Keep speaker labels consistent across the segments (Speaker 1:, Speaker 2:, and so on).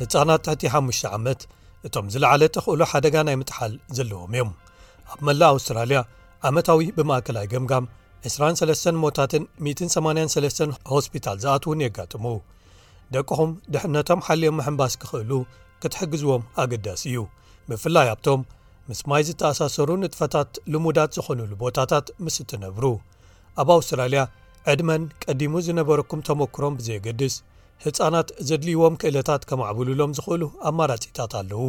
Speaker 1: ህፃናት ትሕቲ ሓሙሽተ ዓመት እቶም ዝለዓለ ተኽእሎ ሓደጋ ናይ ምጥሓል ዘለዎም እዮም ኣብ መላእ ኣውስትራልያ ዓመታዊ ብማእከላይ ገምጋም ዕስራን ሰለስተን ሞታትን ሚትን ሰማንያን ሰለስተን ሆስፒታል ዝኣትዉን የጋጥሙ ደቅኹም ድሕነቶም ሓልዮም ምሕምባስ ክኽእሉ ክትሕግዝዎም ኣገዳሲ እዩ ብፍላይ ኣብቶም ምስ ማይ ዝተኣሳሰሩ ንጥፈታት ልሙዳት ዝኾኑሉ ቦታታት ምስ እትነብሩ ኣብ ኣውስትራልያ ዕድመን ቀዲሙ ዝነበረኩም ተመክሮም ብዘየገድስ ህጻናት ዘድልይዎም ክእለታት ከማዕብሉሎም ዝኽእሉ ኣማራጺታት ኣለዉ።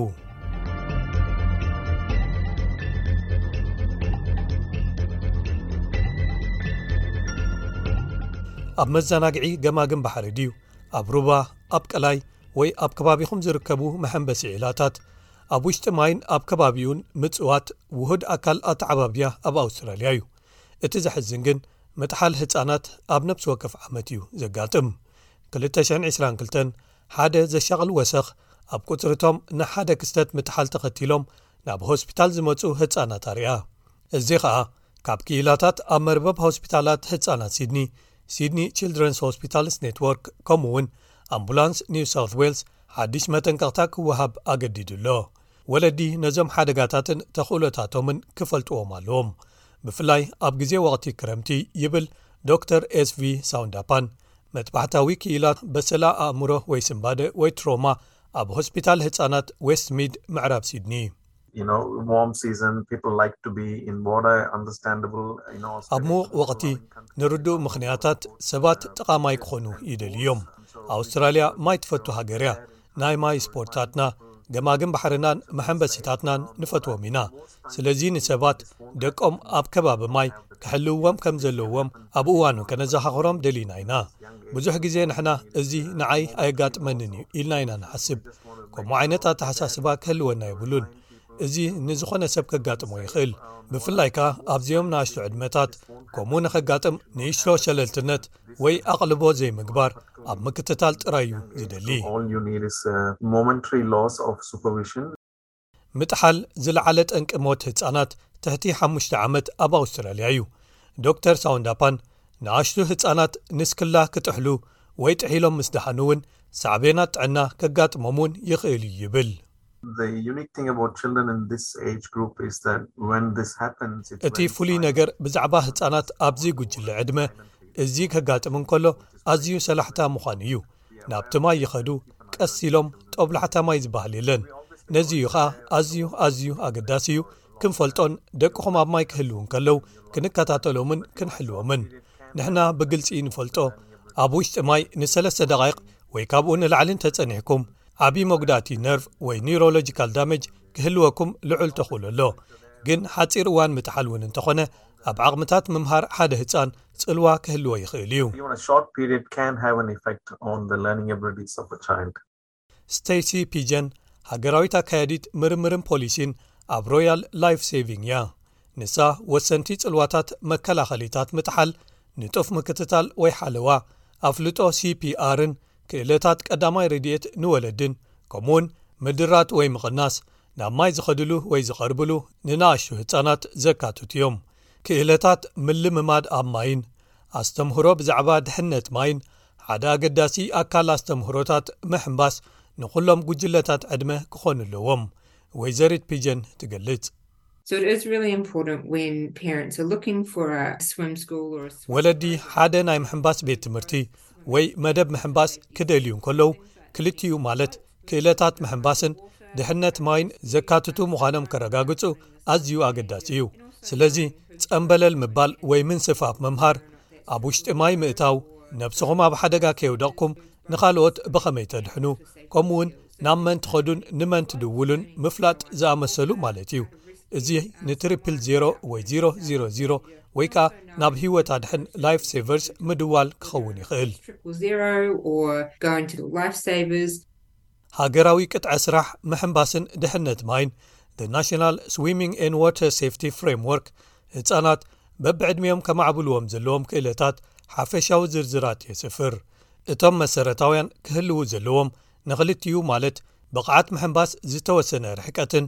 Speaker 1: ኣብ መዘናግዒ ገማግም ባሕሪ ድዩ ኣብ ሩባ ኣብ ቀላይ ወይ ኣብ ከባቢኹም ዝርከቡ መሐምበሲ ዒላታት ኣብ ውሽጢ ማይን ኣብ ከባቢኡን ምፅዋት ውሁድ ኣካል ኣተዓባብያ ኣብ ኣውስትራልያ እዩ እቲ ዘሕዝን ግን መጥሓል ህፃናት ኣብ ነብሲ ወከፍ ዓመት እዩ ዘጋጥም 222 ሓደ ዘሻቕል ወሰኽ ኣብ ቁጽሪቶም ንሓደ ክስተት ምጥሓል ተኸቲሎም ናብ ሆስፒታል ዝመጹ ህጻናት ኣርያ እዚ ኸኣ ካብ ክኢላታት ኣብ መርበብ ሆስፒታላት ህጻናት ሲድኒ ሲድኒ ችልድረንስ ሆስፒታልስ ኔትወርክ ከምኡ እውን ኣምቡላንስ ኒው ሳውት ዌልስ ሓድሽ መጠንቀቕታ ክወሃብ ኣገዲዱ ኣሎ ወለዲ ነዞም ሓደጋታትን ተኽእሎታቶምን ክፈልጥዎም ኣለዎም ብፍላይ ኣብ ግዜ ወቕቲ ክረምቲ ይብል ዶክተር ኤስቪ ሳውንዳፓን መጥባሕታዊ ክኢላት በሰላ ኣእምሮ ወይ ስምባደ ወይ ትሮማ ኣብ ሆስፒታል ህጻናት ዌስት ሚድ ምዕራብ ሲድኒ። ኣብ ምዉቕ ወቕቲ ንርዱእ ምኽንያታት ሰባት ጥቓ ማይ ክኾኑ ይደልዩ እዮም። ኣውስትራልያ ማይ ትፈቱ ሃገር እያ። ናይ ማይ ስፖርታትና፣ ገማግም ባሕርናን መሐንበሲታትናን ንፈትዎም ኢና። ስለዚ ንሰባት ደቆም ኣብ ከባቢ ማይ ክሕልውዎም ከም ዘለዎም ኣብ እዋኑ ከነዘኻኽሮም ደሊና ኢና። ብዙሕ ግዜ ንሕና እዚ ንዓይ ኣየጋጥመንን እዩ ኢልና ኢና ንሓስብ። ከምኡ ዓይነት ኣተሓሳስባ ክህልወና የብሉን። እዚ ንዝኾነ ሰብ ከጋጥሞ ይኽእል፣ ብፍላይ ከኣ ኣብዘዮም ንኣሽቱ ዕድመታት። ከምኡ ንኸጋጥም ንእሽቶ ሸለልትነት፣ ወይ ኣቕልቦ ዘይምግባር ኣብ ምክትታል ጥራይ እዩ ዝደሊ። ምጥሓል ዝለዓለ ጠንቂ ሞት ህጻናት ትሕቲ ሓሙሽተ ዓመት ኣብ ኣውስትራልያ እዩ። ዶክተር ሳውንዳፓን ንኣሽቱ ህጻናት ንስክላ ክጥሕሉ ወይ ጥሒሎም ምስ ደሓኑ እውን ሳዕቤናት ጥዕና ከጋጥሞም እውን ይኽእል እዩ ይብል። እቲ ፍሉይ ነገር ብዛዕባ ህጻናት ኣብዚ ጕጅለ ዕድመ እዚ ከጋጥም እንከሎ ኣዝዩ ሰላሕታ ምዃኑ እዩ። ናብቲ ማይ ይኸዱ፣ ቀስ ኢሎም፣ ጦብላሕታ ማይ ዝበሃል የለን። ነዚ እዩ ኸኣ ኣዝዩ ኣዝዩ ኣገዳሲ እዩ ክንፈልጦን ደቅኹም ኣብ ማይ ክህልዉ እንከለዉ ክንከታተሎምን ክንሕልዎምን። ንሕና ብግልጺ ንፈልጦ ኣብ ውሽጢ ማይ ንሰለስተ ደቓይቕ ወይ ካብኡ ንላዕሊ እንተ ጸኒሕኩም ዓብዪ መጕዳእቲ ነርቭ ወይ ኒውሮሎጂካል ዳመጅ ክህልወኩም ልዑል ተኽእሎ ኣሎ ግን ሓጺር እዋን ምጥሓል እውን እንተ ዀነ ኣብ ዓቕምታት ምምሃር ሓደ ህጻን ጽልዋ ክህልዎ ይኽእል እዩ። ስቴሲ ፒጀን፣ ሃገራዊት ኣካያዲት ምርምርን ፖሊሲን ኣብ ሮያል ላይፍ ሴቪንግ እያ። ንሳ፣ ወሰንቲ ጽልዋታት መከላኸሊታት ምጥሓል፣ ንጡፍ ምክትታል ወይ ሓለዋ፣ ኣፍልጦ ሲፒኣርን ክእለታት ቀዳማይ ረድኤት ንወለድን፣ ከምኡ'ውን ምድራት ወይ ምቕናስ ናብ ማይ ዝኸድሉ ወይ ዝቐርብሉ ንንኣሽቱ ህጻናት ዘካትቱ እዮም። ክእለታት ምልምማድ ኣብ ማይን ኣስተምህሮ ብዛዕባ ድሕነት ማይን ሓደ ኣገዳሲ ኣካል ኣስተምህሮታት ምሕምባስ ንዅሎም ጕጅለታት ዕድመ ክዀኑ ኣለዎም፣ ወይዘሪት ፒጀን ትገልጽ። ወለዲ ሓደ ናይ ምሕምባስ ቤት ትምህርቲ ወይ መደብ ምሕምባስ ክደልዩ እንከለዉ፣ ክልቲኡ ማለት ክእለታት ምሕምባስን ድሕነት ማይን ዘካትቱ ምዃኖም ከረጋግጹ ኣዝዩ ኣገዳሲ እዩ ስለዚ ጸምበለል ምባል ወይ ምንስፋፍ ምምሃር ኣብ ውሽጢ ማይ ምእታው ነብስኹም ኣብ ሓደጋ ከየውደቕኩም ንኻልኦት ብኸመይ ተድሕኑ ከምኡ ውን ናብ መን ትኸዱን ንመን ትድውሉን ምፍላጥ ዝኣመሰሉ ማለት እዩ እዚ ንትሪፕል ዜሮ ወይ ዚሮ00 ወይ ከኣ ናብ ሂወት ኣድሕን ላይፍ ሰቨርስ ምድዋል ክኸውን ይኽእል ሃገራዊ ቅጥዐ ስራሕ ምሕንባስን ድሕነት ማይን The National Swimming and Water Safety Framework ህጻናት በብዕድሚኦም ከማዕብልዎም ዘለዎም ክእለታት ሓፈሻዊ ዝርዝራት የስፍር እቶም መሰረታውያን ክህልዉ ዘለዎም ንኽልቲኡ ማለት ብቕዓት ምሕንባስ ዝተወሰነ ርሕቀትን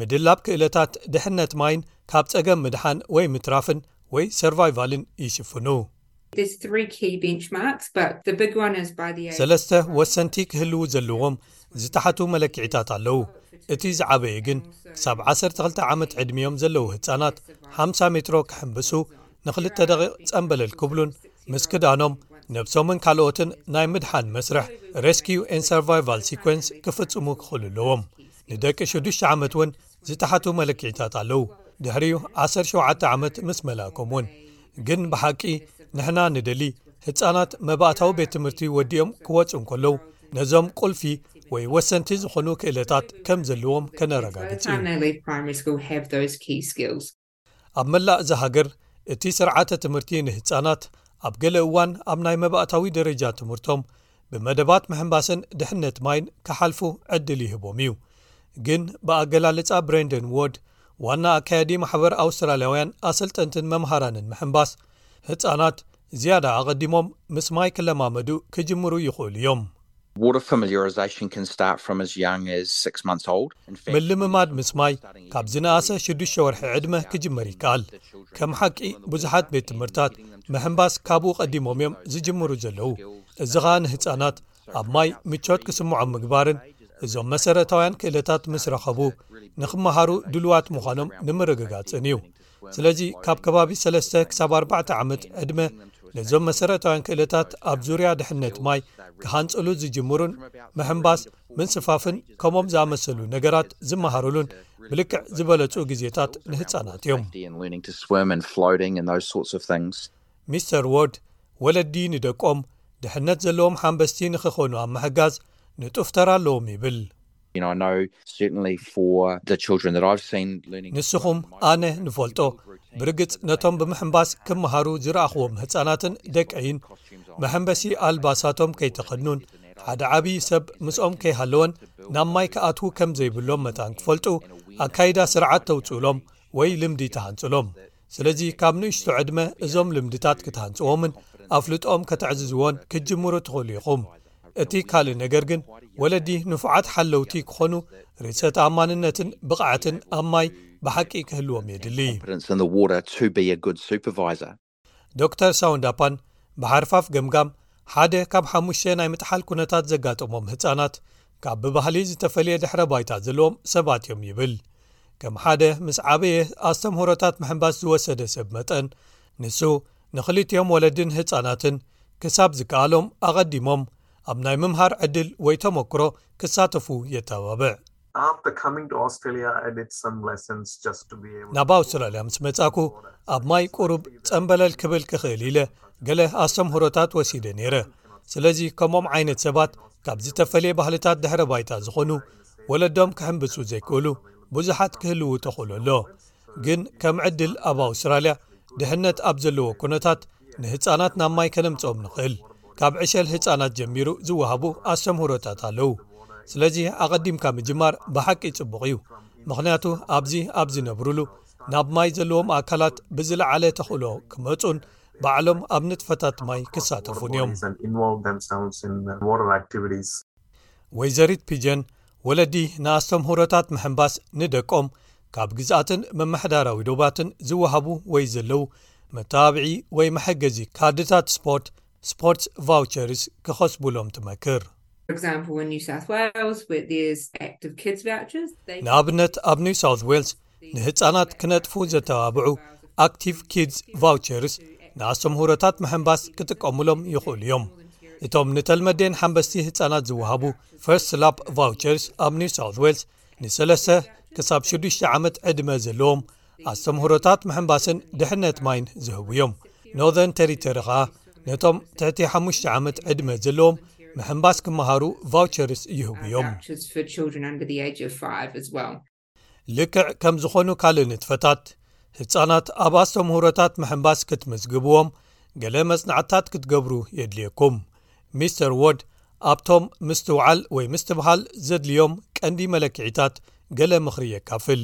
Speaker 1: ምድላብ ክእለታት ድሕነት ማይን ካብ ጸገም ምድሓን ወይ ምትራፍን ወይ ሰርቫይቫልን ይሽፍኑ። ሰለስተ ወሰንቲ ክህልዉ ዘለዎም ዝተሓቱ መለክዒታት ኣለዉ። እቲ ዝዓበየ ግን ክሳብ ዓሰርተ ክልተ ዓመት ዕድሚኦም ዘለዉ ህጻናት ሓምሳ ሜትሮ ክሕምብሱ፣ ንክልተ ደቒቕ ጸምበለል ክብሉን ምስ ክዳኖም ነብሶምን ካልኦትን ናይ ምድሓን መስርሕ፣ Rescue and Survival Sequence፣ ክፍጽሙ ክኽእሉ ኣለዎም። ንደቂ ሽዱሽተ ዓመት ውን ዝተሓቱ መለክዒታት ኣለዉ፣ ድሕሪኡ ዓሰርተ ሸውዓተ ዓመት ምስ መላእኩም'ውን። ግን ብሓቂ ንሕና ንደሊ ህፃናት መባእታዊ ቤት ትምህርቲ ወዲኦም ክወፁ እንከለዉ ነዞም ቁልፊ ወይ ወሰንቲ ዝኾኑ ክእለታት ከም ዘልዎም ከነረጋግፅ ኣብ መላእ እዛ ሃገር እቲ ስርዓተ ትምህርቲ ንህፃናት ኣብ ገለ እዋን ኣብ ናይ መባእታዊ ደረጃ ትምህርቶም ብመደባት ምሕምባስን ድሕነት ማይን ክሓልፉ ዕድል ይህቦም እዩ ግን ብኣገላልፃ ብረንደን ዎርድ ዋና ኣካያዲ ማሕበር ኣውስትራልያውያን ኣሰልጠንትን መምሃራንን ምሕንባስ፣ ህጻናት ዝያዳ ኣቐዲሞም ምስ ማይ ክለማመዱ ክጅምሩ ይኽእሉ እዮም። ምልምማድ ምስ ማይ ካብ ዝነኣሰ ሽዱሽተ ወርሒ ዕድመ ክጅመር ይከኣል። ከም ሓቂ ብዙሓት ቤት ትምህርታት ምሕንባስ ካብኡ ቀዲሞም እዮም ዝጅምሩ ዘለዉ፣ እዚ ኸኣ ንህጻናት ኣብ ማይ ምቾት ክስምዖም ምግባርን እዞም መሰረታውያን ክእለታት ምስ ረኸቡ ንክመሃሩ ድልዋት ምዃኖም ንምርግጋጽን እዩ ስለዚ ካብ ከባቢ 3ለስተ ክሳብ 4ባዕተ ዓመት ዕድመ ነዞም መሰረታውያን ክእለታት ኣብ ዙርያ ድሕነት ማይ ክሃንጽሉ ዝጅምሩን ምሕምባስ ምንስፋፍን ከምም ዝኣመሰሉ ነገራት ዝመሃርሉን ብልክዕ ዝበለጹ ግዜታት ንህፃናት እዮም ሚስተር ዎርድ፣ ወለዲ ንደቆም ድሕነት ዘለዎም ሓንበስቲ ንክኾኑ ኣብ ምሕጋዝ ንጡፍ ተራ ኣለዎም ይብል። ንስኹም ኣነ ንፈልጦ፣ ብርግጽ ነቶም ብምሕንባስ ክመሃሩ ዝረኣኹዎም ህጻናትን ደቀይን፣ መሐንበሲ ኣልባሳቶም ከይተኸድኑን ሓደ ዓብዪ ሰብ ምስኦም ከይሃለወን ናብ ማይ ክኣትዉ ከም ዘይብሎም መታን ክፈልጡ፣ ኣካይዳ ስርዓት ተውጽኡሎም ወይ ልምዲ ትሃንጹሎም። ስለዚ ካብ ንእሽቶ ዕድመ እዞም ልምድታት ክትሃንጽዎምን ኣፍልጦኦም ከተዕዝዝዎን ክትጅምሩ ትኽእሉ ኢኹም እቲ ካልእ ነገር ግን ወለዲ ንፉዓት ሓለውቲ ክኾኑ ርሰ ተኣማንነትን ብቕዐትን ኣብ ማይ ብሓቂ ክህልዎም የድሊ ዶር ሳውንዳፓን ብሓርፋፍ ገምጋም ሓደ ካብ ሓሙሽተ ናይ ምጥሓል ኩነታት ዘጋጠሞም ህጻናት ካብ ብባህሊ ዝተፈልየ ድሕረ ባይታ ዘለዎም ሰባት እዮም ይብል ከም ሓደ ምስ ዓበየ ኣስተምህሮታት ምሕምባስ ዝወሰደ ሰብ መጠን ንሱ ንኽልቲኦም ወለድን ህፃናትን ክሳብ ዝከኣሎም ኣቐዲሞም ኣብ ናይ ምምሃር ዕድል ወይ ተመክሮ ክሳተፉ የተባብዕ ናብ ኣውስትራልያ ምስ መጻኩ ኣብ ማይ ቅሩብ ጸምበለል ክብል ክኽእል ኢለ ገለ ኣስተምህሮታት ወሲደ ነይረ ስለዚ ከምኦም ዓይነት ሰባት ካብ ዝተፈለየ ባህልታት ድሕረ ባይታ ዝኾኑ ወለዶም ክሕምብሱ ዘይክእሉ ብዙሓት ክህልው ተኽእሎ ኣሎ ግን ከም ዕድል ኣብ ኣውስትራልያ ድሕነት ኣብ ዘለዎ ኩነታት ንህፃናት ናብ ማይ ከነምፅኦም ንኽእል ካብ ዕሸል ህፃናት ጀሚሩ ዝወሃቡ ኣሰምህሮታት ኣለው ስለዚ ኣቐዲምካ ምጅማር ብሓቂ ፅቡቕ እዩ ምኽንያቱ ኣብዚ ኣብ ዝነብርሉ ናብ ማይ ዘለዎም ኣካላት ብዝለዓለ ተኽእሎ ክመፁን ባዕሎም ኣብ ንጥፈታት ማይ ክሳተፉን እዮም። ወይዘሪት ፒጀን፣ ወለዲ ንኣስተምህሮታት ምሕንባስ ንደቆም ካብ ግዝኣትን ምምሕዳራዊ ዶባትን ዝወሃቡ ወይ ዘለዉ መተባብዒ ወይ መሐገዚ ካርድታት ስፖርት፣ Sports Vouchers፣ ክኸስቡሎም ትመክር። ንኣብነት ኣብ ኒው ሳውዝ ዌልስ፣ ንህጻናት ክነጥፉ ዘተባብዑ ኣክቲቭ ኪድስ ቫውቸርስ ንኣሰምሁሮታት ምሕንባስ ክጥቀሙሎም ይኽእሉ እዮም እቶም ንተልመዴን ሓንበስቲ ህጻናት ዝውሃቡ ፈርስት ላፕ ቫውቸርስ ኣብ ኒው ሳው ዌልስ ንሰለስተ ክሳብ 6ዱሽተ ዓመት ዕድመ ዘለዎም ኣሰምሁሮታት ምሕንባስን ድሕነት ማይን ዝህቡ እዮም ኖርዘርን ተሪተሪ ከኣ ነቶም ትሕቲ ሓሙሽተ ዓመት ዕድመ ዘለዎም ምሕንባስ ክምሃሩ ቫውቸርስ ይህቡ እዮም ልክዕ ከም ዝኾኑ ካልእ ንጥፈታት ህፃናት ኣብ ኣስተምህሮታት ምሕምባስ ክትምዝግብዎም ገለ መፅናዕትታት ክትገብሩ የድልየኩም ሚስተር ዎድ ኣብቶም ምስትውዓል ወይ ምስትብሃል ዘድልዮም ቀንዲ መለክዒታት ገለ ምኽሪ የካፍል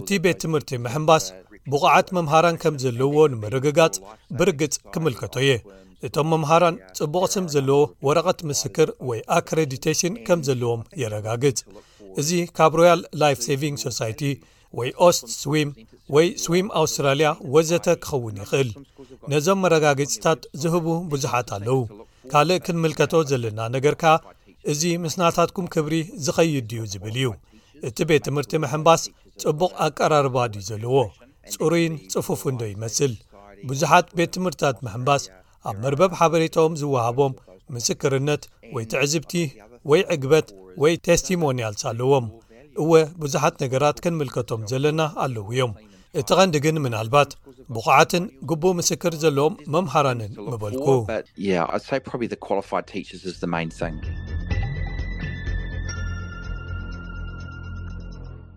Speaker 1: እቲ ቤት ትምህርቲ ምሕምባስ ብቑዓት መምሃራን ከም ዘለዎ ንምርግጋፅ ብርግፅ ክምልከቶ እየ እቶም መምሃራን ጽቡቕ ስም ዘለዎ ወረቐት ምስክር ወይ ኣክረዲተሽን ከም ዘለዎም የረጋግጽ። እዚ ካብ ሮያል ላይፍ ሰቪንግ ሶሳይቲ ወይ ኦስት ስዊም ወይ ስዊም ኣውስትራልያ ወዘተ ክኸውን ይኽእል። ነዞም መረጋገጺታት ዝህቡ ብዙሓት ኣለዉ። ካልእ ክንምልከቶ ዘለና ነገር ከኣ እዚ ምስ ናታትኩም ክብሪ ዝኸይድ ድዩ ዝብል እዩ። እቲ ቤት ትምህርቲ ምሕንባስ ጽቡቕ ኣቀራርባ ድዩ ዘለዎ? ጽሩይን ጽፉፍን ዶ ይመስል? ብዙሓት ቤት ትምህርትታት ምሕንባስ ኣብ መርበብ ሓበሬታኦም ዝወሃቦም ምስክርነት ወይ ትዕዝብቲ ወይ ዕግበት ወይ Testimonials ኣለዎም። እወ ብዙሓት ነገራት ክንምልከቶም ዘለና ኣለዉ እዮም። እቲ ቐንዲ ግን ምናልባት ብቑዓትን ግቡእ ምስክር ዘለዎም መምሃራንን ምበልኩ።